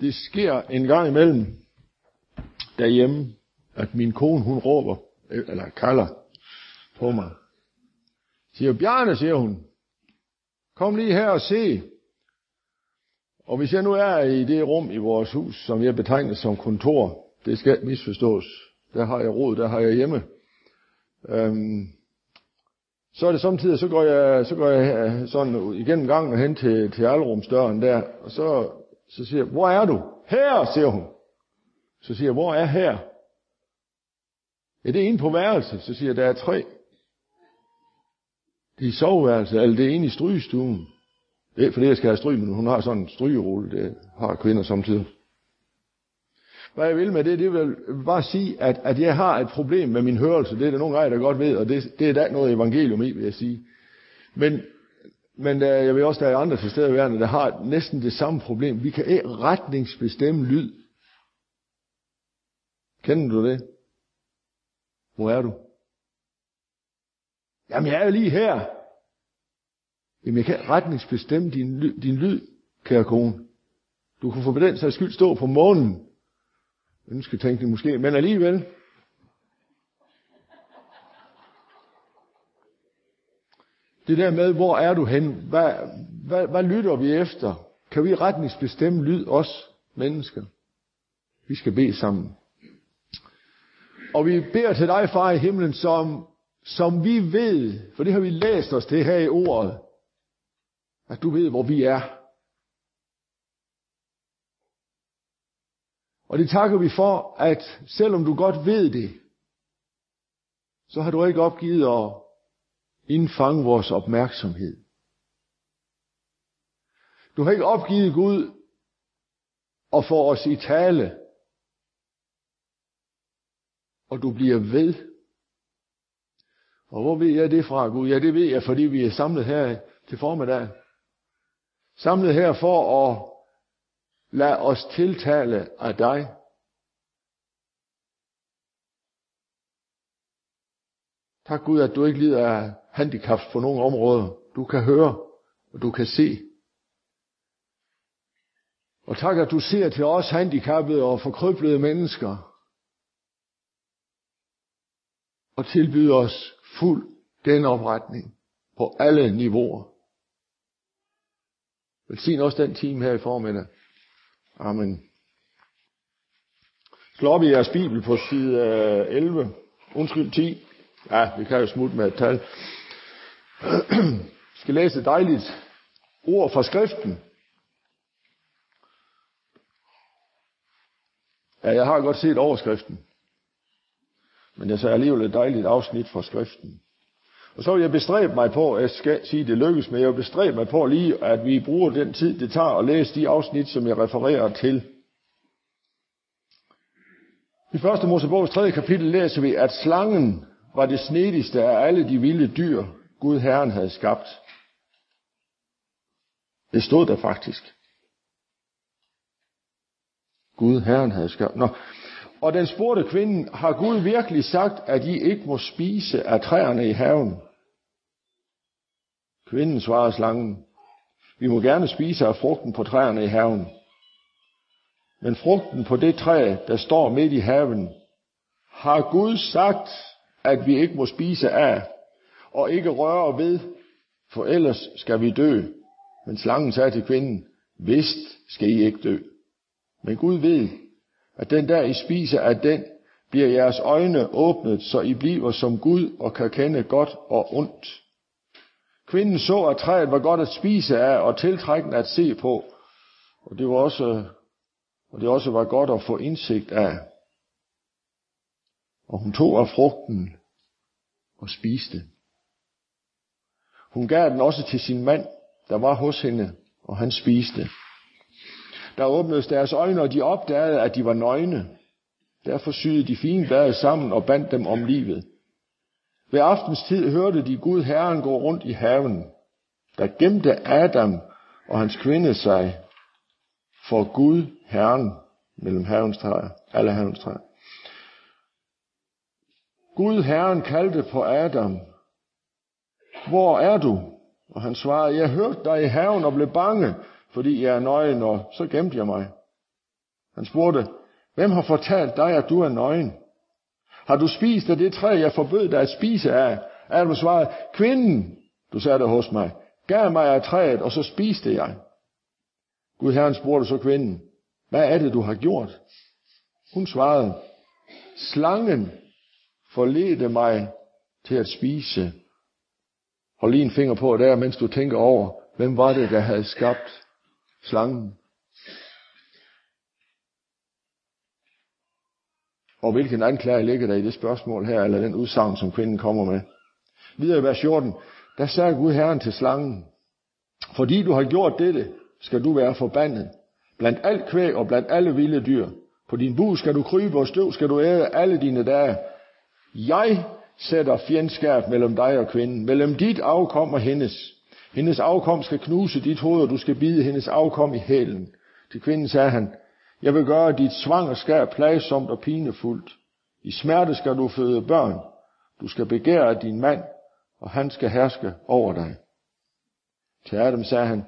Det sker en gang imellem derhjemme, at min kone, hun råber, øh, eller kalder på mig. Siger, Bjarne, siger hun, kom lige her og se. Og hvis jeg nu er i det rum i vores hus, som jeg betegner som kontor, det skal misforstås. Der har jeg råd, der har jeg hjemme. Øhm, så er det samtidig, så går jeg, så går jeg øh, sådan igennem gangen og hen til, til alrumsdøren der, og så, så siger jeg, hvor er du? Her, siger hun. Så siger jeg, hvor er her? Ja, det er inde på værelse. Så siger jeg, der er tre. Det er i soveværelset, eller det er inde i strygestuen. Det er fordi, jeg skal have stryg, men hun har sådan en strygerulle, det har kvinder samtidig. Hvad jeg vil med det, det vil bare sige, at, at jeg har et problem med min hørelse. Det er der nogle af jer, der godt ved, og det, det er da noget evangelium i, vil jeg sige. Men, men der, jeg vil også, der er andre til stede i verden, der har næsten det samme problem. Vi kan ikke retningsbestemme lyd. Kender du det? Hvor er du? Jamen, jeg er jo lige her. Jamen, jeg kan retningsbestemme din, din lyd, kære kone. Du kan få den sags skyld stå på månen. Ønsketænkning måske, men alligevel. Det der med, hvor er du hen? Hvad, hvad, hvad lytter vi efter? Kan vi retningsbestemme lyd, os mennesker? Vi skal bede sammen. Og vi beder til dig, far i himlen, som, som vi ved, for det har vi læst os det her i ordet, at du ved, hvor vi er. Og det takker vi for, at selvom du godt ved det, så har du ikke opgivet at indfange vores opmærksomhed. Du har ikke opgivet Gud og få os i tale. Og du bliver ved. Og hvor ved jeg det fra, Gud? Ja, det ved jeg, fordi vi er samlet her til formiddag. Samlet her for at lade os tiltale af dig. Tak Gud, at du ikke lider af handicap på nogle områder. Du kan høre, og du kan se. Og tak, at du ser til os handicappede og forkrøblede mennesker. Og tilbyder os fuld genopretning på alle niveauer. Velsign også den time her i formiddag. Amen. Slå op i jeres bibel på side øh, 11. Undskyld, 10. Ja, vi kan jo smutte med et tal. Vi skal læse et dejligt ord fra skriften. Ja, jeg har godt set overskriften. Men jeg sagde alligevel et dejligt afsnit fra skriften. Og så vil jeg bestræbe mig på, jeg skal sige, det lykkes, men jeg vil bestræbe mig på lige, at vi bruger den tid, det tager at læse de afsnit, som jeg refererer til. I første Mosebogs 3. kapitel læser vi, at slangen var det snedigste af alle de vilde dyr, Gud Herren havde skabt. Det stod der faktisk. Gud Herren havde skabt. Nå. Og den spurgte kvinden, har Gud virkelig sagt, at I ikke må spise af træerne i haven? Kvinden svarede slangen, vi må gerne spise af frugten på træerne i haven. Men frugten på det træ, der står midt i haven, har Gud sagt, at vi ikke må spise af, og ikke røre ved, for ellers skal vi dø. Men slangen sagde til kvinden, vist skal I ikke dø. Men Gud ved, at den der I spiser af den, bliver jeres øjne åbnet, så I bliver som Gud og kan kende godt og ondt. Kvinden så, at træet var godt at spise af og tiltrækkende at se på, og det var også, og det også var godt at få indsigt af. Og hun tog af frugten og spiste. Hun gav den også til sin mand, der var hos hende, og han spiste. Der åbnedes deres øjne, og de opdagede, at de var nøgne. Derfor syede de fine blade sammen og bandt dem om livet. Ved aftenstid hørte de Gud Herren gå rundt i haven. Der gemte Adam og hans kvinde sig for Gud Herren mellem havens træer, alle havens træer. Gud Herren kaldte på Adam, hvor er du? Og han svarede, jeg hørte dig i haven og blev bange, fordi jeg er nøgen, og så gemte jeg mig. Han spurgte, hvem har fortalt dig, at du er nøgen? Har du spist af det træ, jeg forbød dig at spise af? Adam svarede, kvinden, du sagde det hos mig, gav mig af træet, og så spiste jeg. Gud Herren spurgte så kvinden, hvad er det, du har gjort? Hun svarede, slangen forledte mig til at spise. Hold lige en finger på der, mens du tænker over, hvem var det, der havde skabt slangen? Og hvilken anklage ligger der i det spørgsmål her, eller den udsagn, som kvinden kommer med. Videre i vers 14, der sagde Gud Herren til slangen, fordi du har gjort dette, skal du være forbandet. Blandt alt kvæg og blandt alle vilde dyr. På din bu skal du krybe, og støv skal du æde alle dine dage. Jeg sætter fjendskab mellem dig og kvinden, mellem dit afkom og hendes. Hendes afkom skal knuse dit hoved, og du skal bide hendes afkom i hælen. Til kvinden sagde han, jeg vil gøre dit svangerskab plagsomt og pinefuldt. I smerte skal du føde børn. Du skal begære din mand, og han skal herske over dig. Til Adam sagde han,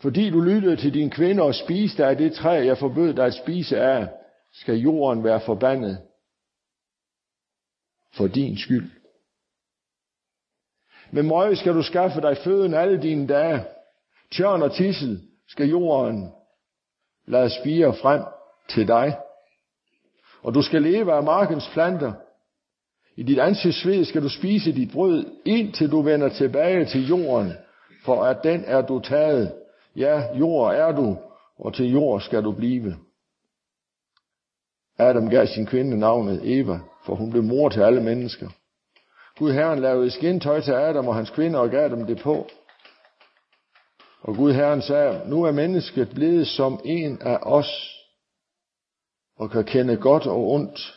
fordi du lyttede til din kvinde og spiste af det træ, jeg forbød dig at spise af, skal jorden være forbandet for din skyld. Med møje skal du skaffe dig føden alle dine dage. Tjørn og tissel skal jorden lade spire frem til dig. Og du skal leve af markens planter. I dit ansigtsved skal du spise dit brød, indtil du vender tilbage til jorden, for at den er du taget. Ja, jord er du, og til jord skal du blive. Adam gav sin kvinde navnet Eva, for hun blev mor til alle mennesker. Gud Herren lavede skintøj til Adam og hans kvinder og gav dem det på. Og Gud Herren sagde, nu er mennesket blevet som en af os, og kan kende godt og ondt.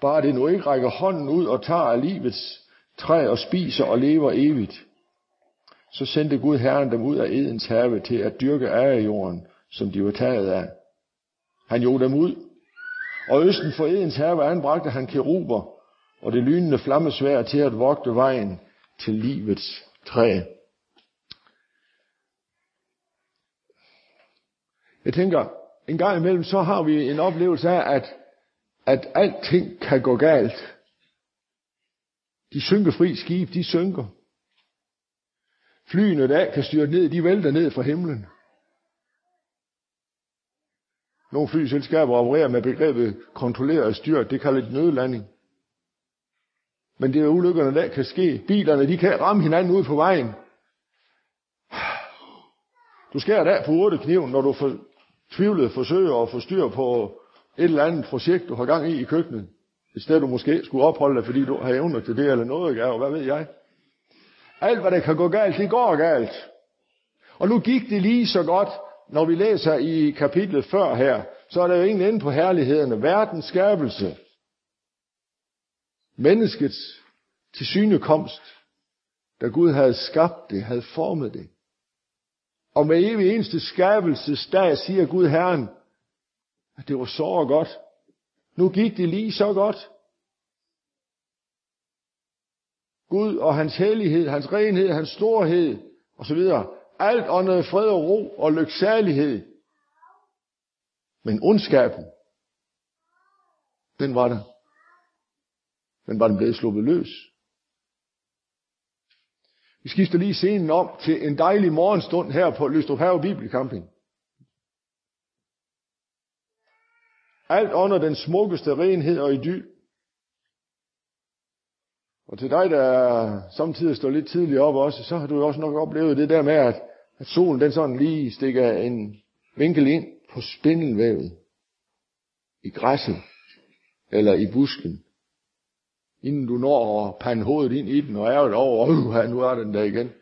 Bare det nu ikke rækker hånden ud og tager af livets træ og spiser og lever evigt. Så sendte Gud Herren dem ud af Edens have til at dyrke af jorden, som de var taget af. Han gjorde dem ud, og østen for Edens have anbragte han keruber og det lynende flammesvær til at vogte vejen til livets træ. Jeg tænker, en gang imellem, så har vi en oplevelse af, at, at alting kan gå galt. De synkefri skib, de synker. Flyene, der kan styre ned, de vælter ned fra himlen. Nogle flyselskaber opererer med begrebet kontrolleret styr. Det kalder de nødlanding. Men det er ulykkerne, der kan ske. Bilerne, de kan ramme hinanden ud på vejen. Du skærer der på otte kniven, når du for tvivlet forsøger at få styr på et eller andet projekt, du har gang i i køkkenet. I stedet du måske skulle opholde dig, fordi du har evner til det eller noget, og hvad ved jeg. Alt, hvad der kan gå galt, det går galt. Og nu gik det lige så godt, når vi læser i kapitlet før her, så er der jo ingen ende på herlighederne. Verdens skabelse. Menneskets tilsynekomst, da Gud havde skabt det, havde formet det. Og med evig eneste skabelsesdag siger Gud Herren, at det var så godt. Nu gik det lige så godt. Gud og hans hellighed, hans renhed, hans storhed osv. Alt åndede fred og ro og lyksalighed. Men ondskaben, den var der. Den var den blevet sluppet løs. Vi skifter lige scenen om til en dejlig morgenstund her på Løstrup Have Bibelcamping. Alt under den smukkeste renhed og idyl. Og til dig, der samtidig står lidt tidligt op også, så har du jo også nok oplevet det der med, at, at solen den sådan lige stikker en vinkel ind på spindelvævet. I græsset. Eller i busken inden du når at pande hovedet ind i den og er over, uh, nu er den der igen.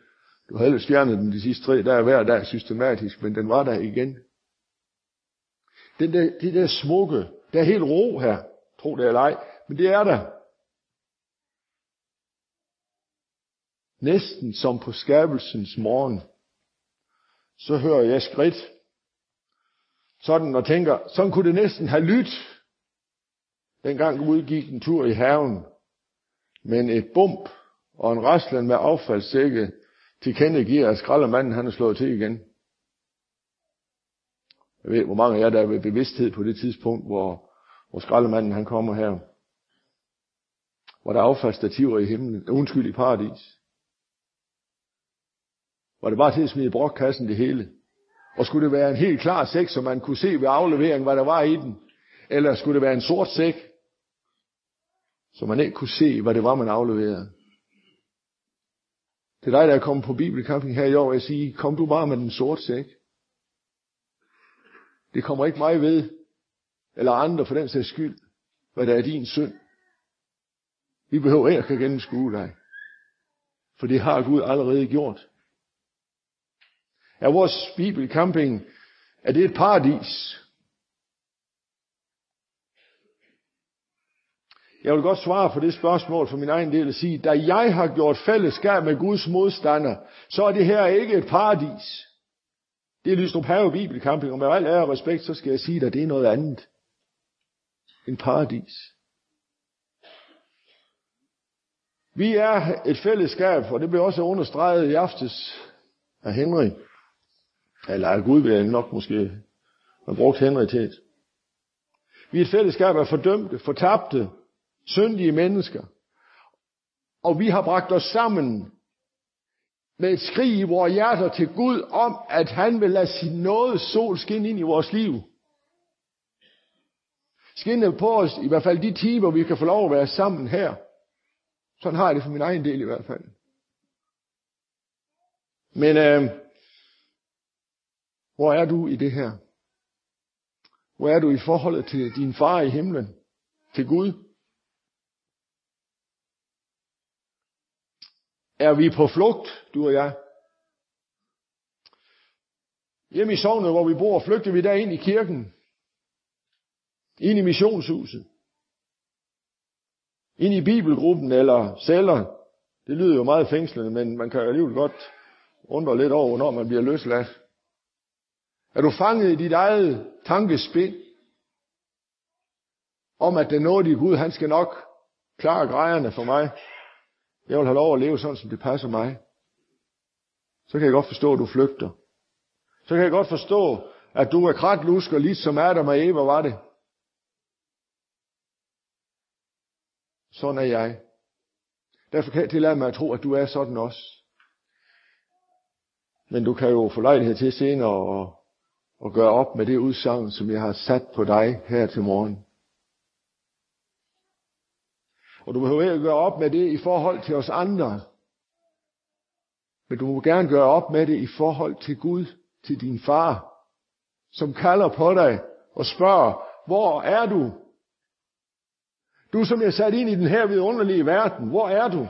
Du har ellers fjernet den de sidste tre dage hver dag systematisk, men den var der igen. Den der, det der smukke, der er helt ro her, tro det eller ej, men det er der. Næsten som på skabelsens morgen, så hører jeg skridt, sådan og tænker, sådan kunne det næsten have lyttet, dengang Gud gik en tur i haven, men et bump og en raslen med affaldssække tilkendegiver, at skraldemanden han er slået til igen. Jeg ved, hvor mange af jer, der er ved bevidsthed på det tidspunkt, hvor, hvor skraldemanden han kommer her. Hvor der er affaldsstativer i himlen, undskyld i paradis. Var det bare til at smide brokkassen det hele? Og skulle det være en helt klar sæk, så man kunne se ved afleveringen, hvad der var i den? Eller skulle det være en sort sæk, så man ikke kunne se, hvad det var, man afleverede? Det er dig, der er kommet på bibelcamping her i år, og jeg siger, kom du bare med den sorte sæk. Det kommer ikke mig ved, eller andre for den sags skyld, hvad der er din synd. Vi behøver ikke at gennemskue dig. For det har Gud allerede gjort. Er vores bibelcamping, er det et paradis? Jeg vil godt svare på det spørgsmål for min egen del og sige, da jeg har gjort fællesskab med Guds modstander, så er det her ikke et paradis. Det er Lystrup Have Bibelcamping, og med al ære og respekt, så skal jeg sige at det er noget andet end paradis. Vi er et fællesskab, og det blev også understreget i aftes af Henry. Eller Gud vil jeg nok måske have brugt Henry til. Vi er et fællesskab af fordømte, fortabte, syndige mennesker. Og vi har bragt os sammen med et skrig i vores hjerter til Gud om, at han vil lade sin nåde sol skinne ind i vores liv. Skinne på os, i hvert fald de timer, vi kan få lov at være sammen her. Sådan har jeg det for min egen del i hvert fald. Men øh, hvor er du i det her? Hvor er du i forholdet til din far i himlen? Til Gud? Er vi på flugt, du og jeg? Hjemme i sovnet, hvor vi bor, flygter vi der ind i kirken. Ind i missionshuset. Ind i bibelgruppen eller celler. Det lyder jo meget fængslende, men man kan alligevel godt undre lidt over, når man bliver løsladt. Er du fanget i dit eget tankespind om, at den nådige Gud, han skal nok klare grejerne for mig? Jeg vil have lov at leve sådan, som det passer mig. Så kan jeg godt forstå, at du flygter. Så kan jeg godt forstå, at du er kratlusker, lige som Adam og Eva var det. Sådan er jeg. Derfor kan jeg tillade mig at tro, at du er sådan også. Men du kan jo få lejlighed til senere at, og gøre op med det udsagn, som jeg har sat på dig her til morgen. Og du behøver ikke gøre op med det i forhold til os andre. Men du må gerne gøre op med det i forhold til Gud, til din far, som kalder på dig og spørger, hvor er du? Du som er sat ind i den her vidunderlige verden, hvor er du?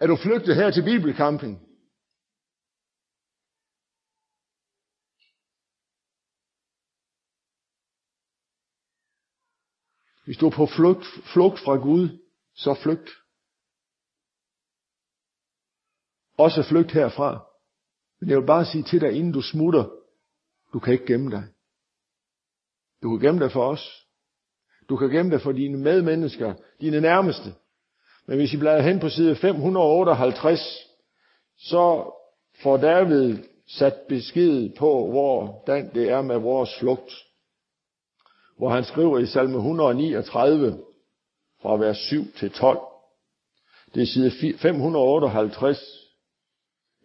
Er du flygtet her til bibelcamping? Hvis du er på flugt, flugt fra Gud, så flygt. Også flygt herfra. Men jeg vil bare sige til dig, inden du smutter, du kan ikke gemme dig. Du kan gemme dig for os. Du kan gemme dig for dine medmennesker, dine nærmeste. Men hvis I bladrer hen på side 558, så får David sat besked på, hvordan det er med vores flugt hvor han skriver i salme 139 fra vers 7 til 12. Det er side 558.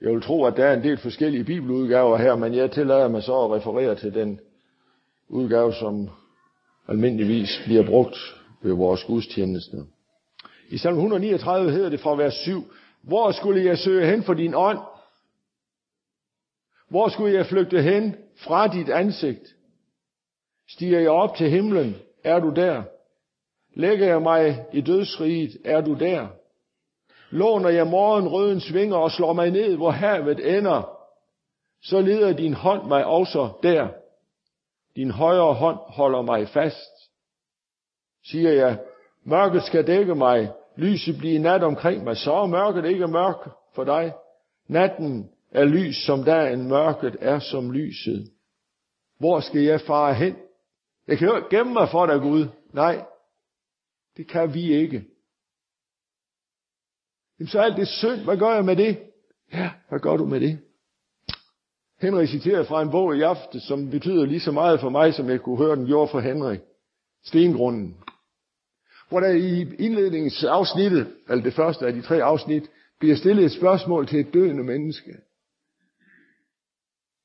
Jeg vil tro, at der er en del forskellige bibeludgaver her, men jeg tillader mig så at referere til den udgave, som almindeligvis bliver brugt ved vores gudstjeneste. I salm 139 hedder det fra vers 7, Hvor skulle jeg søge hen for din ånd? Hvor skulle jeg flygte hen fra dit ansigt? Stiger jeg op til himlen, er du der. Lægger jeg mig i dødsriget, er du der. Låner jeg morgenrødens vinger og slår mig ned, hvor havet ender, så leder din hånd mig også der. Din højre hånd holder mig fast. Siger jeg, mørket skal dække mig, lyset bliver nat omkring mig, så er mørket ikke mørk for dig. Natten er lys som dagen, mørket er som lyset. Hvor skal jeg fare hen? Jeg kan jo ikke gemme mig for dig, Gud. Nej, det kan vi ikke. Jamen så alt det synd, hvad gør jeg med det? Ja, hvad gør du med det? Henrik citerer fra en bog i aften, som betyder lige så meget for mig, som jeg kunne høre den gjorde for Henrik. Stengrunden. Hvor der i indledningsafsnittet, eller det første af de tre afsnit, bliver stillet et spørgsmål til et døende menneske.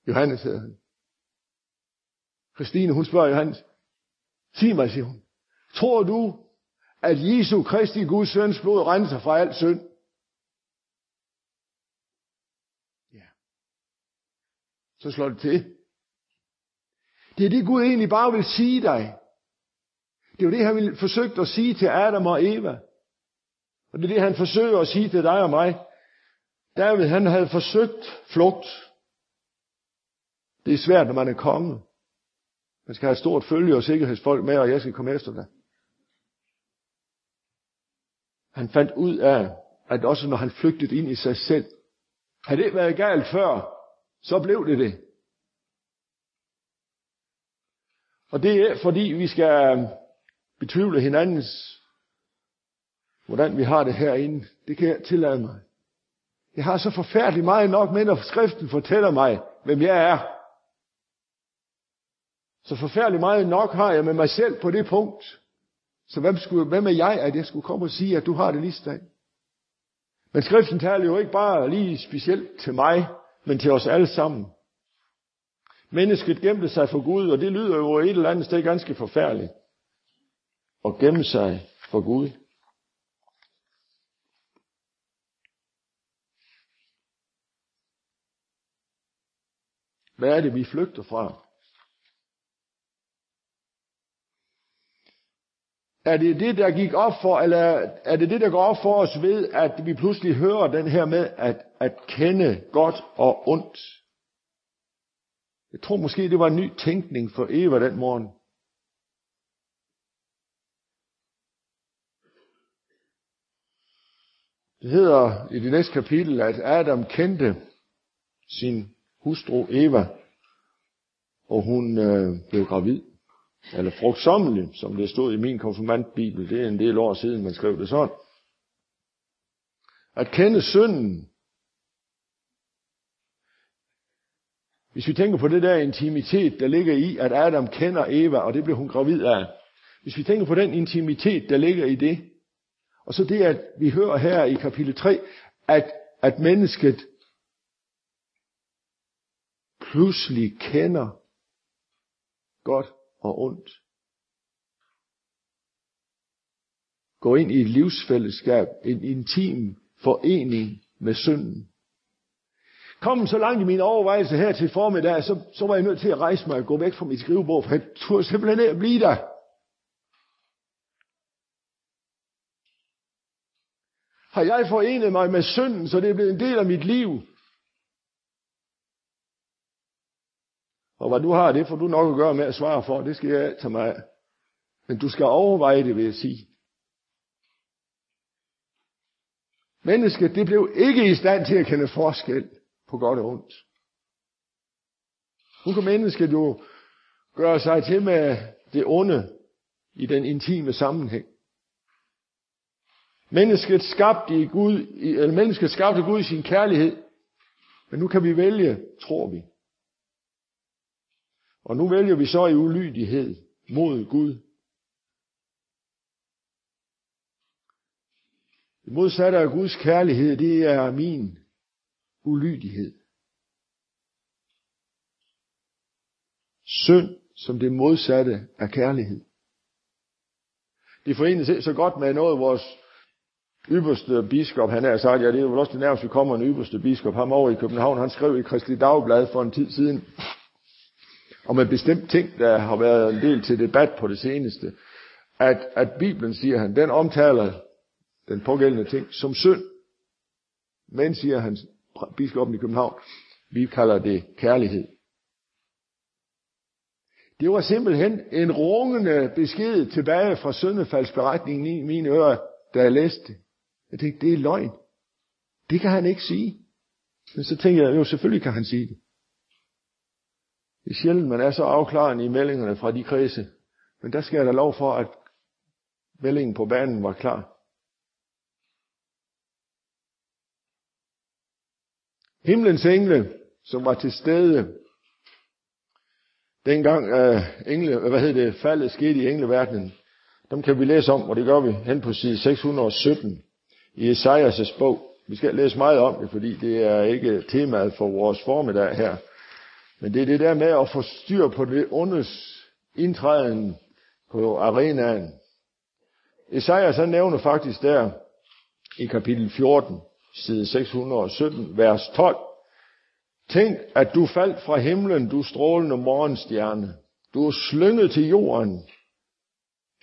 Johannes hedder han. Christine, hun spørger Johannes, sig mig, siger hun, tror du, at Jesu Kristi Guds søns blod renser fra al synd? Ja. Så slår det til. Det er det Gud egentlig bare vil sige dig. Det er jo det, han ville forsøgt at sige til Adam og Eva. Og det er det, han forsøger at sige til dig og mig. David, han havde forsøgt flugt. Det er svært, når man er konge. Man skal have et stort følge og sikkerhedsfolk med, og jeg skal komme efter dig. Han fandt ud af, at også når han flygtede ind i sig selv, havde det været galt før, så blev det det. Og det er fordi, vi skal betvivle hinandens, hvordan vi har det herinde. Det kan jeg tillade mig. Jeg har så forfærdeligt meget nok med, når skriften fortæller mig, hvem jeg er. Så forfærdeligt meget nok har jeg med mig selv på det punkt. Så hvem, skulle, hvem er jeg, at jeg skulle komme og sige, at du har det lige sådan? Men skriften taler jo ikke bare lige specielt til mig, men til os alle sammen. Mennesket gemte sig for Gud, og det lyder jo et eller andet sted ganske forfærdeligt og gemme sig for Gud. Hvad er det, vi flygter fra? Er det det, der gik op for, eller er det det, der går op for os ved, at vi pludselig hører den her med at, at kende godt og ondt? Jeg tror måske, det var en ny tænkning for Eva den morgen. Det hedder i det næste kapitel, at Adam kendte sin hustru Eva, og hun øh, blev gravid. Eller frugtsommelig, som det stod i min konfirmandbibel. Det er en del år siden, man skrev det sådan. At kende synden. Hvis vi tænker på det der intimitet, der ligger i, at Adam kender Eva, og det blev hun gravid af. Hvis vi tænker på den intimitet, der ligger i det, og så det, at vi hører her i kapitel 3, at, at mennesket pludselig kender godt og ondt. Gå ind i et livsfællesskab, en intim forening med synden. Kom så langt i mine overvejelser her til formiddag, så, så var jeg nødt til at rejse mig og gå væk fra mit skrivebord, for jeg turde simpelthen ikke blive der. Har jeg forenet mig med synden, så det er blevet en del af mit liv? Og hvad du har, det får du nok at gøre med at svare for. Det skal jeg tage mig af. Men du skal overveje det, vil jeg sige. Mennesket, det blev ikke i stand til at kende forskel på godt og ondt. Nu kan mennesket jo gøre sig til med det onde i den intime sammenhæng. Mennesket skabte, i Gud, eller mennesket skabte Gud i sin kærlighed, men nu kan vi vælge, tror vi. Og nu vælger vi så i ulydighed mod Gud. Det modsatte af Guds kærlighed, det er min ulydighed. Synd som det modsatte af kærlighed. Det forenes så godt med noget, vores ypperste biskop, han har sagt, ja, det er jo også det nærmeste, vi kommer en ypperste biskop, ham over i København, han skrev i Kristelig Dagblad for en tid siden, om en bestemt ting, der har været en del til debat på det seneste, at, at Bibelen, siger han, den omtaler den pågældende ting som synd. Men, siger han, biskoppen i København, vi kalder det kærlighed. Det var simpelthen en rungende besked tilbage fra syndefaldsberetningen i mine ører, da jeg læste. Jeg tænkte, det er løgn. Det kan han ikke sige. Men så tænkte jeg, jo selvfølgelig kan han sige det. Det er sjældent, man er så afklarende i meldingerne fra de kredse. Men der skal jeg da lov for, at meldingen på banen var klar. Himlens engle, som var til stede, dengang uh, engle, øh, hvad hedder det, faldet skete i engleverdenen, dem kan vi læse om, og det gør vi hen på side 617 i Esajas' bog. Vi skal læse meget om det, fordi det er ikke temaet for vores formiddag her. Men det er det der med at få styr på det ondes indtræden på arenaen. Esajas han nævner faktisk der i kapitel 14, side 617, vers 12. Tænk, at du faldt fra himlen, du strålende morgenstjerne. Du er slynget til jorden,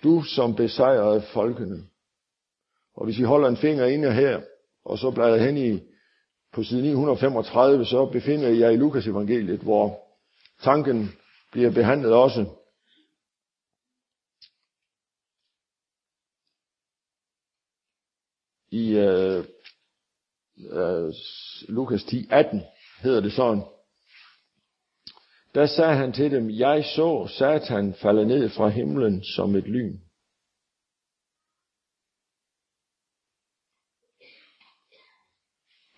du som besejrede folkene. Og hvis I holder en finger inde her, og så bladrer hen i på side 935, så befinder jeg i Lukas evangeliet, hvor tanken bliver behandlet også. I øh, øh, Lukas 10, 18 hedder det sådan. Der sagde han til dem, jeg så Satan falde ned fra himlen som et lyn.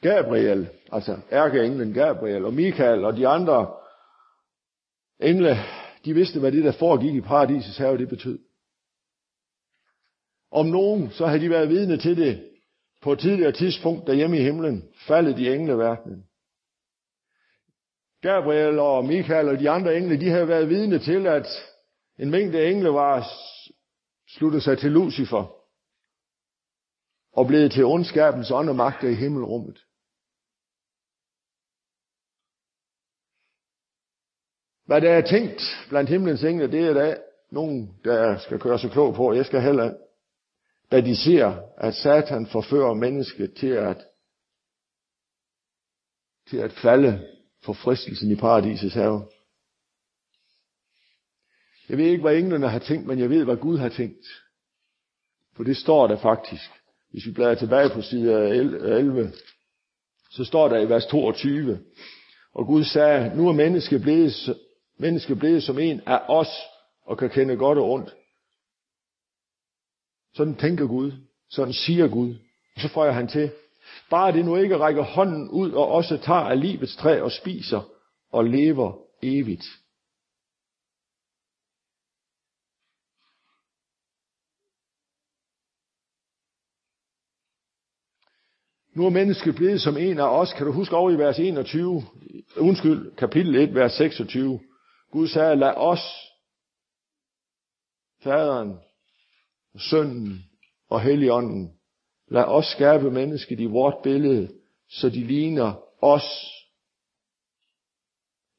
Gabriel, altså ærkeenglen Gabriel og Michael og de andre engle, de vidste, hvad det der foregik i paradisets have, det betød. Om nogen, så havde de været vidne til det på et tidligere tidspunkt derhjemme i himlen, faldet i engleverdenen. Gabriel og Michael og de andre engle, de havde været vidne til, at en mængde engle var sluttet sig til Lucifer og blevet til ondskabens ånd og magter i himmelrummet. Hvad der er tænkt blandt himlens engle, det er der nogen, der skal køre sig klog på. Jeg skal heller, da de ser, at Satan forfører mennesket til at, til at falde for fristelsen i paradisets have. Jeg ved ikke, hvad englene har tænkt, men jeg ved, hvad Gud har tænkt. For det står der faktisk. Hvis vi bladrer tilbage på side 11, så står der i vers 22, og Gud sagde, nu er mennesket blevet, mennesket blevet som en af os, og kan kende godt og ondt. Sådan tænker Gud. Sådan siger Gud. Og så får jeg han til, Bare det nu ikke rækker hånden ud og også tager af livets træ og spiser og lever evigt. Nu er mennesket blevet som en af os. Kan du huske over i vers 21? Undskyld, kapitel 1, vers 26. Gud sagde, lad os, faderen, sønnen og helligånden, Lad os skabe mennesket i vort billede, så de ligner os.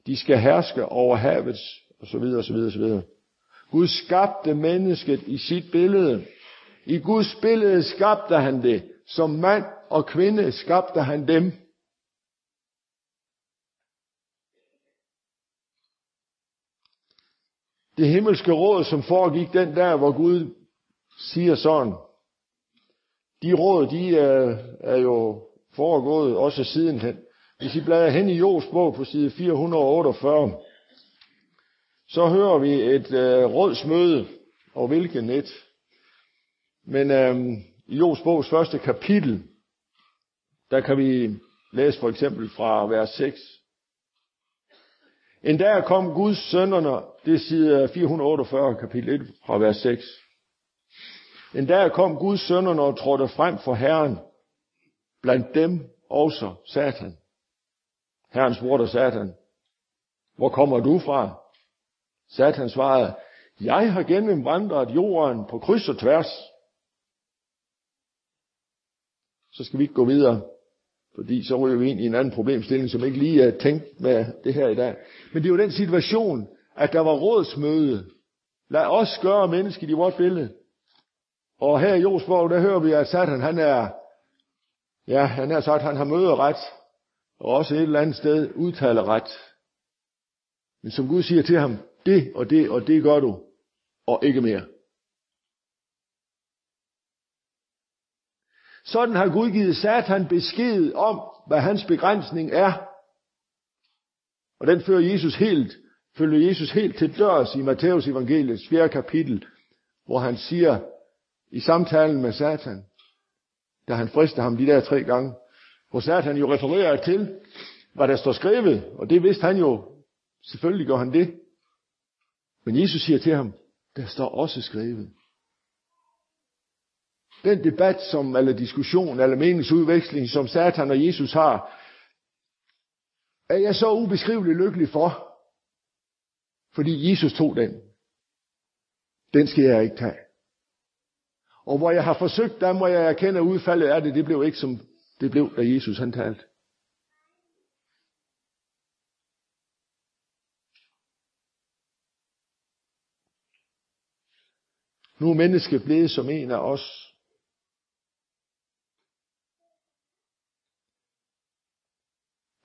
De skal herske over havets, og så videre, og så videre, og så videre. Gud skabte mennesket i sit billede. I Guds billede skabte han det. Som mand og kvinde skabte han dem. Det himmelske råd, som foregik den der, hvor Gud siger sådan, de råd, de er, er jo foregået også sidenhen. Hvis I bladrer hen i Jos bog på side 448, så hører vi et øh, rådsmøde, og hvilken et. Men øh, i Jos bogs første kapitel, der kan vi læse for eksempel fra vers 6. En dag kom Guds sønderne, det siger 448 kapitel 1 fra vers 6. En dag kom Guds sønderne og trådte frem for Herren. Blandt dem også Satan. Herren spurgte Satan, hvor kommer du fra? Satan svarede, jeg har gennemvandret jorden på kryds og tværs. Så skal vi ikke gå videre, fordi så ryger vi ind i en anden problemstilling, som ikke lige er tænkt med det her i dag. Men det er jo den situation, at der var rådsmøde. Lad os gøre mennesket i vort billede. Og her i Josborg, der hører vi, at Satan, han er, ja, han har sagt, han har møderet, og også et eller andet sted udtaler ret. Men som Gud siger til ham, det og det og det gør du, og ikke mere. Sådan har Gud givet Satan besked om, hvad hans begrænsning er. Og den fører Jesus helt, følger Jesus helt til dørs i Matthæus evangeliets 4. kapitel, hvor han siger, i samtalen med Satan, da han frister ham de der tre gange, hvor Satan jo refererer til, hvad der står skrevet, og det vidste han jo. Selvfølgelig gør han det. Men Jesus siger til ham, der står også skrevet. Den debat, som, eller diskussion, eller meningsudveksling, som Satan og Jesus har, er jeg så ubeskriveligt lykkelig for, fordi Jesus tog den. Den skal jeg ikke tage. Og hvor jeg har forsøgt, der må jeg erkende, at udfaldet af det, det blev ikke som det blev, da Jesus han talte. Nu er mennesket blevet som en af os.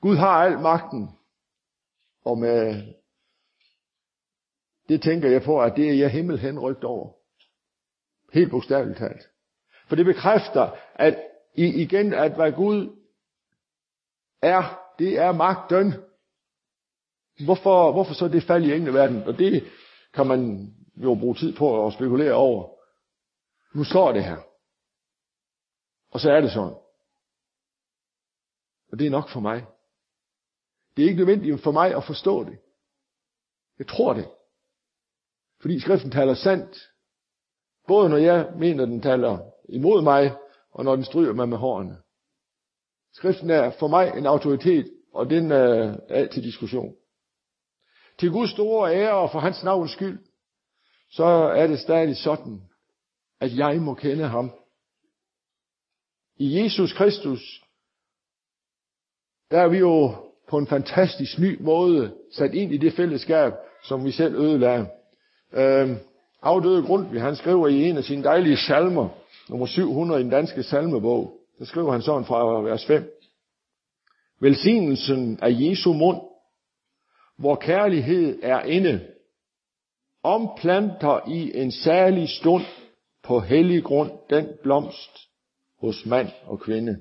Gud har al magten. Og med det tænker jeg på, at det er jeg himmel henrygt over. Helt bogstaveligt talt. For det bekræfter, at igen, at hvad Gud er, det er magten. Hvorfor, hvorfor så det fald i engleverden? Og det kan man jo bruge tid på at spekulere over. Nu står det her. Og så er det sådan. Og det er nok for mig. Det er ikke nødvendigt for mig at forstå det. Jeg tror det. Fordi skriften taler sandt. Både når jeg mener, den taler imod mig, og når den stryger mig med hårene. Skriften er for mig en autoritet, og den er alt til diskussion. Til Guds store ære og for hans navns skyld, så er det stadig sådan, at jeg må kende ham. I Jesus Kristus, der er vi jo på en fantastisk ny måde sat ind i det fællesskab, som vi selv ødelagde. Øh, afdøde Grundtvig, han skriver i en af sine dejlige salmer, nummer 700 i den danske salmebog, der skriver han sådan fra vers 5. Velsignelsen af Jesu mund, hvor kærlighed er inde, omplanter i en særlig stund på hellig grund den blomst hos mand og kvinde.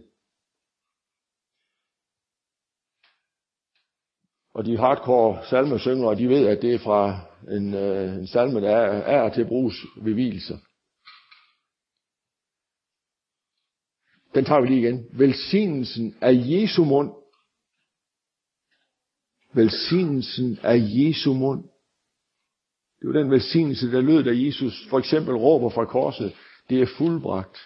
Og de hardcore salmesyngere, de ved, at det er fra en, øh, en salme, der er, er til bruges ved hvilelser. Den tager vi lige igen. Velsignelsen af Jesu mund. Velsignelsen af Jesu mund. Det var den velsignelse, der lød, da Jesus for eksempel råber fra korset, det er fuldbragt.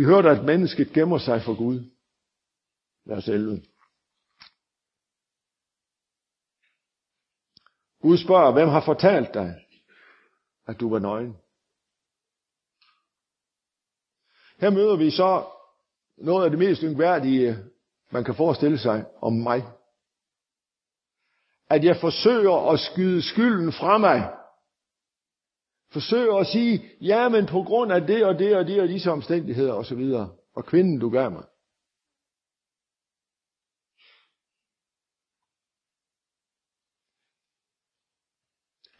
Vi hørte, at mennesket gemmer sig for Gud. Vers 11. Gud spørger, hvem har fortalt dig, at du var nøgen? Her møder vi så noget af det mest yngværdige, man kan forestille sig om mig. At jeg forsøger at skyde skylden fra mig. Forsøger at sige, ja, men på grund af det og det og det og disse omstændigheder osv. Og kvinden, du gav mig.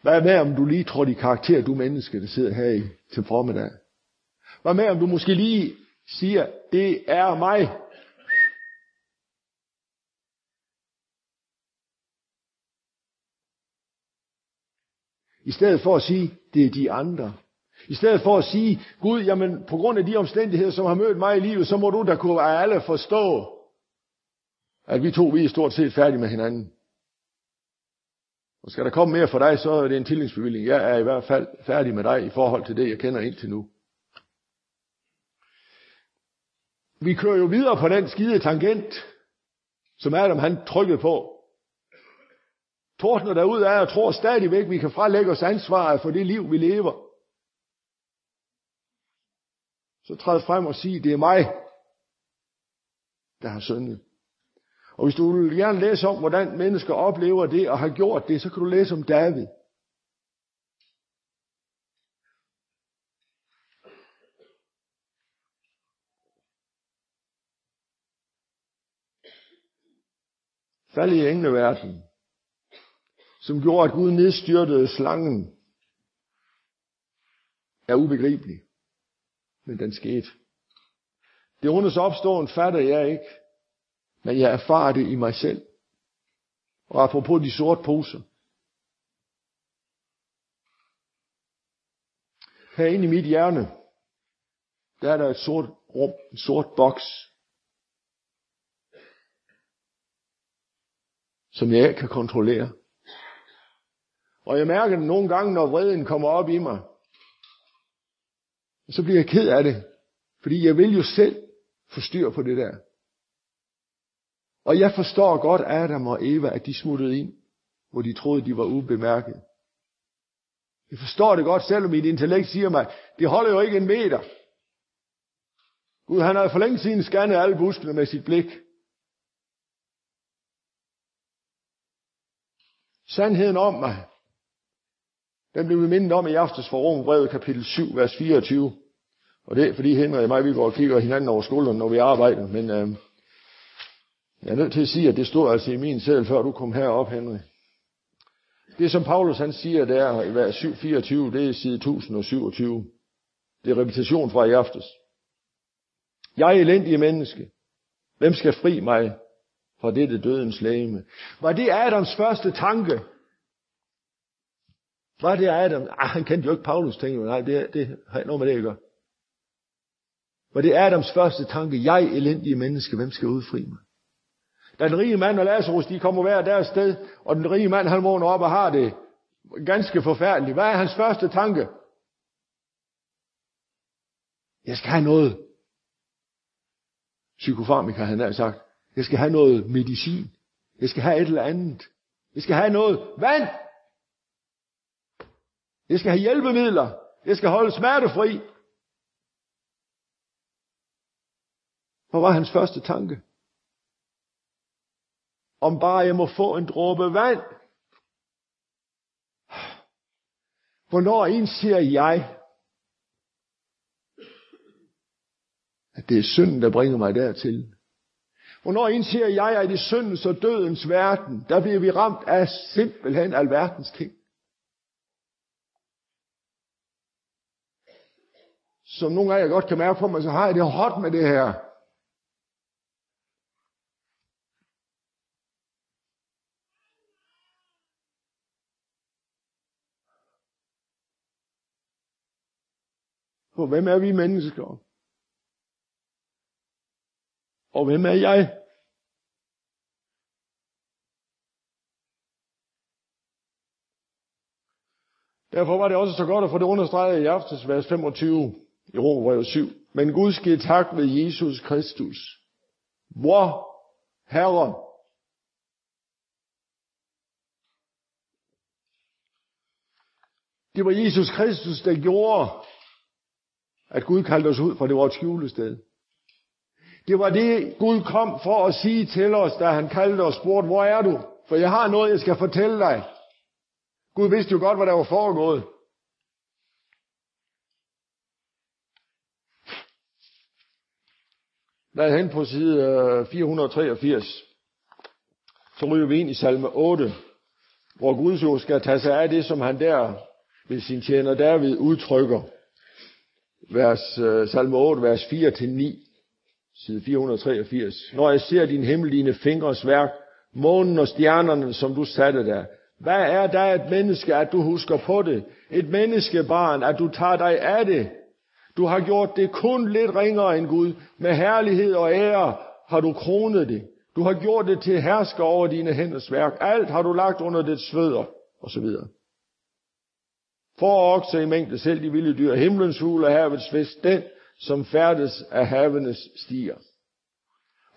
Hvad med, om du lige tror i karakter, du menneske, der sidder her i, til formiddag? Hvad med, om du måske lige siger, det er mig. I stedet for at sige, det er de andre. I stedet for at sige, Gud, jamen på grund af de omstændigheder, som har mødt mig i livet, så må du da kunne alle forstå, at vi to, vi er stort set færdige med hinanden. Og skal der komme mere for dig, så er det en tillidsbevilling. Jeg er i hvert fald færdig med dig i forhold til det, jeg kender indtil nu. Vi kører jo videre på den skide tangent, som Adam han trykkede på. Tordner derud af og tror stadigvæk, vi kan frelægge os ansvaret for det liv, vi lever. Så træd frem og sig, det er mig, der har syndet. Og hvis du vil gerne læse om, hvordan mennesker oplever det og har gjort det, så kan du læse om David. Fald i engleverdenen som gjorde, at Gud nedstyrtede slangen, er ubegribelig. Men den skete. Det ondes opståen fatter jeg ikke. Men jeg erfarer det i mig selv. Og apropos de sorte poser. herinde i mit hjerne, der er der et sort rum, en sort boks, som jeg ikke kan kontrollere. Og jeg mærker det nogle gange, når vreden kommer op i mig. Så bliver jeg ked af det. Fordi jeg vil jo selv få styr på det der. Og jeg forstår godt Adam og Eva, at de smuttede ind, hvor de troede, de var ubemærket. Jeg forstår det godt, selvom mit intellekt siger mig, det holder jo ikke en meter. Gud, han har for længe siden scannet alle buskene med sit blik. Sandheden om mig, den blev vi mindet om i aftes for Rombrevet kapitel 7, vers 24. Og det er fordi Henrik og mig, vi går og kigger hinanden over skulderen, når vi arbejder. Men øh, jeg er nødt til at sige, at det stod altså i min selv, før du kom herop, Henrik. Det som Paulus han siger der i vers 7, 24, det er side 1027. Det er repetition fra i aftes. Jeg er elendige menneske. Hvem skal fri mig fra dette dødens lægeme? Var det Adams første tanke? Var det Adam? Ah, han kendte jo ikke Paulus, tænkte Nej, det, det har noget med det at gøre. Var det Adams første tanke? Jeg, elendige menneske, hvem skal udfri mig? Da den rige mand og Lazarus, de kommer hver deres sted, og den rige mand, han vågner op og har det ganske forfærdeligt. Hvad er hans første tanke? Jeg skal have noget. Psykofarmika, han har sagt. Jeg skal have noget medicin. Jeg skal have et eller andet. Jeg skal have noget vand. Jeg skal have hjælpemidler. Jeg skal holde smertefri. Hvad var hans første tanke? Om bare jeg må få en dråbe vand. Hvornår indser jeg, at det er synden, der bringer mig dertil? Hvornår indser jeg, at i syndens og dødens verden, der bliver vi ramt af simpelthen alverdens ting? Som nogle af jer godt kan mærke på mig, så har jeg det hot med det her. For hvem er vi mennesker? Og hvem er jeg? Derfor var det også så godt at få det understreget i aftes, vers 25 i Romerbrevet 7. Men Gud skal tak ved Jesus Kristus, vor Herre. Det var Jesus Kristus, der gjorde, at Gud kaldte os ud fra det vores skjulested. Det var det, Gud kom for at sige til os, da han kaldte og spurgte, hvor er du? For jeg har noget, jeg skal fortælle dig. Gud vidste jo godt, hvad der var foregået. Der er hen på side øh, 483. Så ryger vi ind i salme 8, hvor Gud jo skal tage sig af det, som han der ved sin tjener David udtrykker. Vers, øh, salme 8, vers 4-9 side 483. Når jeg ser din himmel, dine fingres værk, månen og stjernerne, som du satte der. Hvad er der et menneske, at du husker på det? Et menneskebarn, at du tager dig af det? Du har gjort det kun lidt ringere end Gud. Med herlighed og ære har du kronet det. Du har gjort det til hersker over dine hænders værk. Alt har du lagt under dit svøder, og så videre. For okse i mængde selv de vilde dyr, himlens fugle og havets fisk, den, som færdes af havenes stier.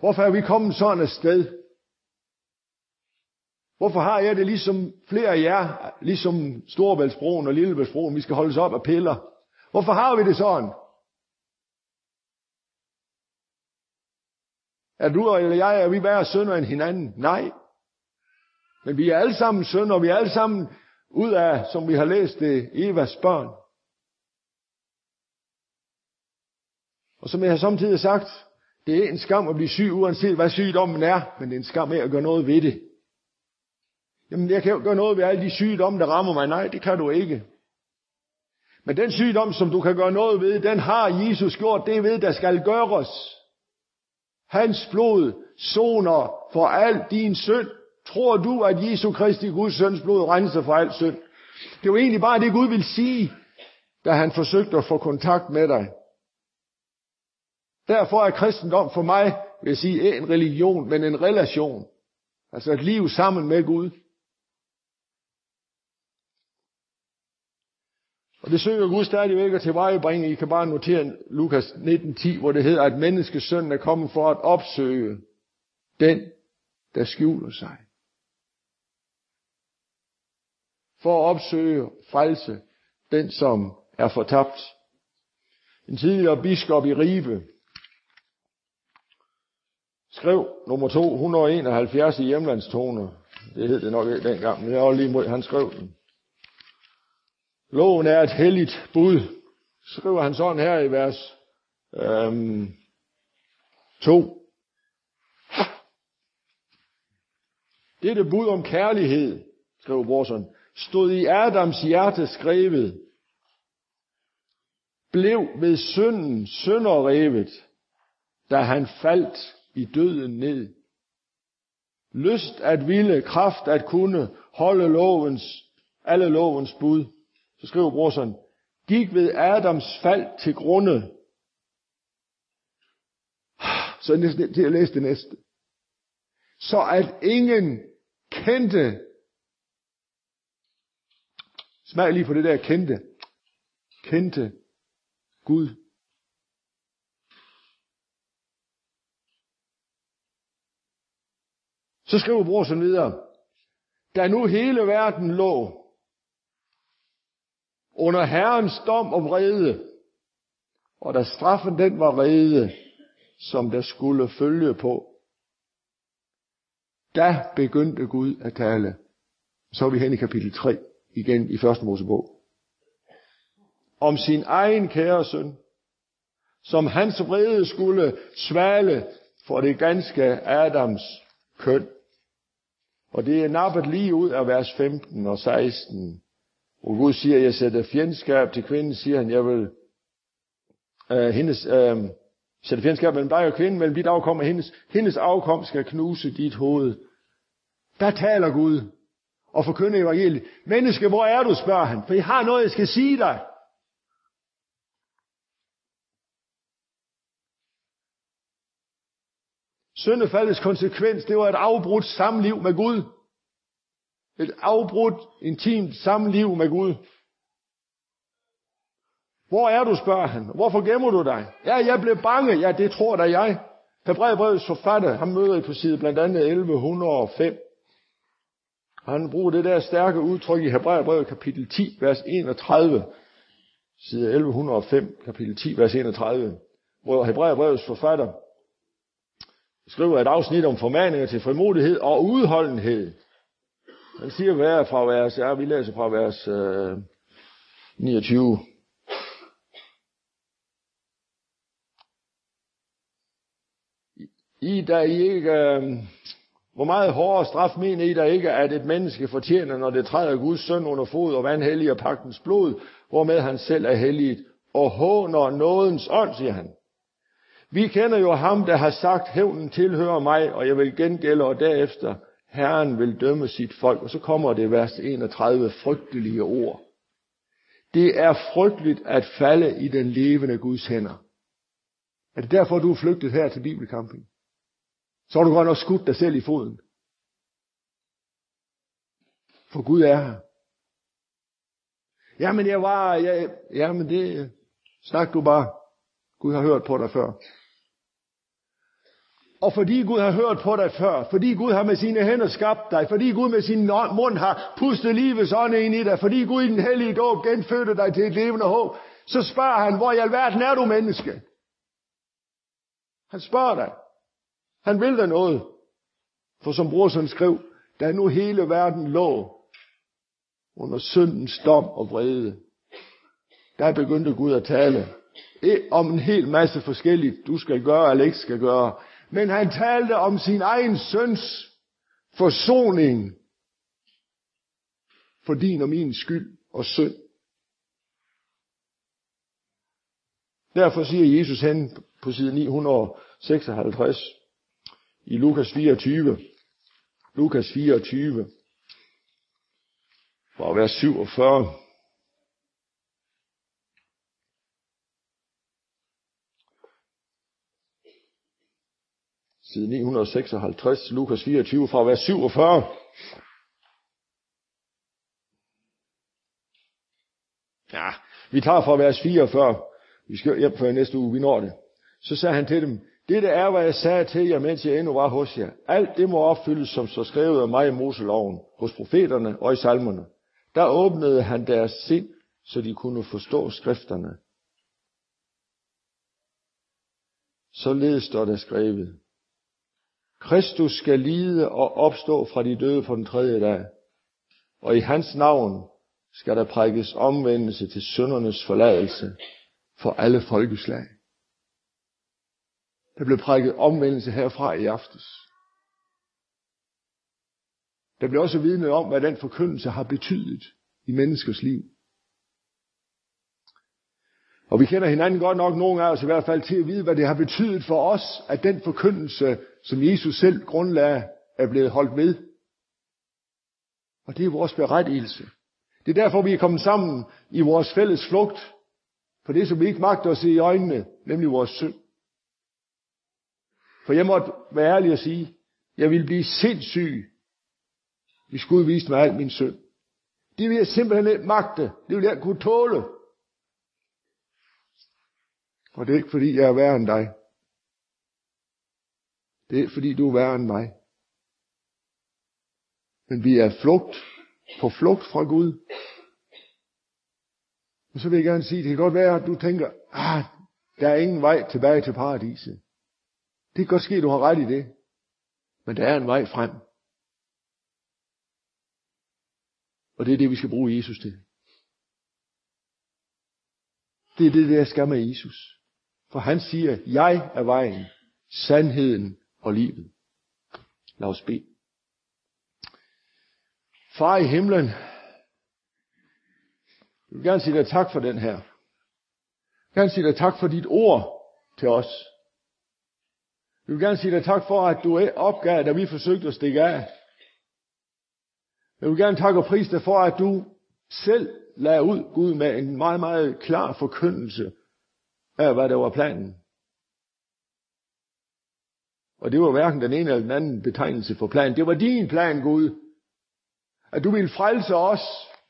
Hvorfor er vi kommet sådan et sted? Hvorfor har jeg det ligesom flere af jer, ligesom Storebæltsbroen og Lillebæltsbroen, vi skal holdes op af piller? Hvorfor har vi det sådan? Er du eller jeg, er vi værre sønder end hinanden? Nej. Men vi er alle sammen sønder, og vi er alle sammen ud af, som vi har læst det, Evas børn. Og som jeg har samtidig sagt, det er en skam at blive syg, uanset hvad sygdommen er, men det er en skam af at gøre noget ved det. Jamen, jeg kan jo gøre noget ved alle de sygdomme, der rammer mig. Nej, det kan du ikke. Men den sygdom, som du kan gøre noget ved, den har Jesus gjort det ved, der skal gøres. Hans blod soner for al din synd. Tror du, at Jesu Kristi Guds søns blod renser for al synd? Det er egentlig bare det, Gud vil sige. da han forsøgte at få kontakt med dig. Derfor er kristendom for mig, vil jeg sige, en religion, men en relation. Altså et liv sammen med Gud. Og det søger Gud stadigvæk at tilvejebringe. I kan bare notere Lukas 19.10, hvor det hedder, at menneskesønnen er kommet for at opsøge den, der skjuler sig. For at opsøge frelse den, som er fortabt. En tidligere biskop i Ribe skrev nummer 271 i hjemlandstoner. Det hed det nok ikke dengang, men jeg var lige mod, han skrev den. Loven er et helligt bud. Skriver han sådan her i vers øhm, 2. Dette bud om kærlighed, skrev Borson, stod i Adams hjerte skrevet, blev ved synden sønderrevet, da han faldt i døden ned. Lyst at ville, kraft at kunne holde lovens, alle lovens bud. Så skriver brorsen, gik ved Adams fald til grunde. Så næste, til at læse det næste. Så at ingen kendte. Smag lige på det der kendte. Kendte Gud. Så skriver brorsen videre. Da nu hele verden lå under Herrens dom og vrede, og da straffen den var rede, som der skulle følge på, da begyndte Gud at tale. Så er vi hen i kapitel 3, igen i første Mosebog. Om sin egen kære søn, som hans vrede skulle svale for det ganske Adams køn. Og det er nappet lige ud af vers 15 og 16. Og Gud siger, jeg sætter fjendskab til kvinden, siger han, jeg vil øh, hendes, øh, sætte fjendskab mellem dig og kvinden, mellem dit afkom og hendes, hendes afkom skal knuse dit hoved. Der taler Gud og forkynder evangeliet. Menneske, hvor er du, spørger han, for jeg har noget, jeg skal sige dig. Søndefaldets konsekvens, det var et afbrudt samliv med Gud. Et afbrudt, intimt samliv med Gud. Hvor er du, spørger han. Hvorfor gemmer du dig? Ja, jeg blev bange. Ja, det tror da jeg. Hebræerbrevets forfatter, han møder I på side blandt andet 1105. Han bruger det der stærke udtryk i Hebræerbrevet kapitel 10, vers 31. Side 1105, kapitel 10, vers 31. Hvor Hebræerbrevets forfatter skriver et afsnit om formaninger til frimodighed og udholdenhed. Han siger, hvad fra vers, ja, vi læser fra vers øh, 29. I, der I ikke, øh, hvor meget hårdere straf mener I der ikke, at et menneske fortjener, når det træder Guds søn under fod og vandhelliger pagtens blod, hvormed han selv er helliget, og håner nådens ånd, siger han. Vi kender jo ham, der har sagt, hævnen tilhører mig, og jeg vil gengælde, og derefter Herren vil dømme sit folk. Og så kommer det vers 31 frygtelige ord. Det er frygteligt at falde i den levende Guds hænder. Er det derfor, du er flygtet her til Bibelcamping? Så har du godt nok skudt dig selv i foden. For Gud er her. Jamen jeg var, jeg, jamen det, snak du bare. Gud har hørt på dig før. Og fordi Gud har hørt på dig før, fordi Gud har med sine hænder skabt dig, fordi Gud med sin mund har pustet livets ånd ind i dig, fordi Gud i den hellige dåb genfødte dig til et levende håb, så spørger han, hvor i alverden er du menneske? Han spørger dig. Han vil dig noget. For som brorsen skrev, da nu hele verden lå under syndens dom og vrede, der begyndte Gud at tale om en hel masse forskelligt, du skal gøre eller ikke skal gøre. Men han talte om sin egen søns forsoning for din og min skyld og synd. Derfor siger Jesus hen på side 956, i Lukas 24. Lukas 24. Fra vers 47. side 956, Lukas 24 fra vers 47. Ja, vi tager fra vers 44. Vi skal hjem før næste uge, vi når det. Så sagde han til dem, dette er, hvad jeg sagde til jer, mens jeg endnu var hos jer. Alt det må opfyldes, som så skrevet af mig i Moseloven, hos profeterne og i salmerne. Der åbnede han deres sind, så de kunne forstå skrifterne. Således står der skrevet. Kristus skal lide og opstå fra de døde på den tredje dag, og i hans navn skal der prækkes omvendelse til syndernes forladelse for alle folkeslag. Der blev prækket omvendelse herfra i aftes. Der blev også vidnet om, hvad den forkyndelse har betydet i menneskers liv. Og vi kender hinanden godt nok, nogle af os i hvert fald, til at vide, hvad det har betydet for os, at den forkyndelse, som Jesus selv grundlagde, er blevet holdt ved. Og det er vores berettigelse. Det er derfor, vi er kommet sammen i vores fælles flugt for det, som vi ikke magter at se i øjnene, nemlig vores synd. For jeg måtte være ærlig og sige, jeg ville blive sindssyg, hvis Gud viste mig al min synd. Det vil jeg simpelthen ikke magte. Det vil jeg kunne tåle. Og det er ikke fordi, jeg er værre end dig. Det er fordi, du er værre end mig. Men vi er flugt, på flugt fra Gud. Og så vil jeg gerne sige, det kan godt være, at du tænker, ah, der er ingen vej tilbage til paradiset. Det kan godt ske, at du har ret i det. Men der er en vej frem. Og det er det, vi skal bruge Jesus til. Det er det, der skal med Jesus. For han siger, jeg er vejen, sandheden og livet. Lad os bede. Far i himlen, jeg vil gerne sige dig tak for den her. Jeg vil gerne sige dig tak for dit ord til os. Jeg vil gerne sige dig tak for, at du opgav, da vi forsøgte at stikke af. Jeg vil gerne takke og prise dig for, at du selv lagde ud, Gud, med en meget, meget klar forkyndelse af, hvad der var planen. Og det var hverken den ene eller den anden betegnelse for plan. Det var din plan, Gud. At du ville frelse os.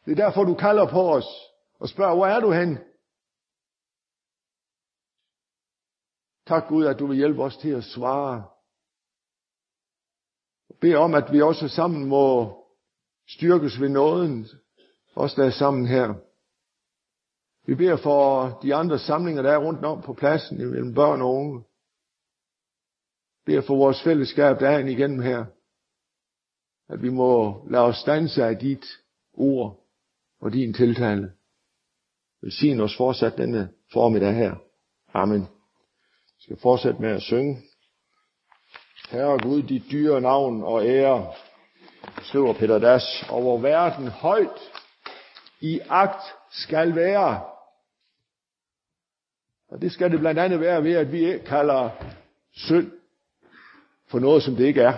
Det er derfor, du kalder på os og spørger, hvor er du hen? Tak Gud, at du vil hjælpe os til at svare. Og bed om, at vi også sammen må styrkes ved nåden, os der er sammen her. Vi beder for de andre samlinger, der er rundt om på pladsen, mellem børn og unge. Det er for vores fællesskab, der er en igennem her. At vi må lade os stanse af dit ord og din tiltale. Velsign os fortsat denne formiddag her. Amen. Vi skal fortsætte med at synge. Herre Gud, dit dyre navn og ære, skriver Peter Das, over verden højt i akt skal være. Og det skal det blandt andet være ved, at vi ikke kalder synd på noget, som det ikke er.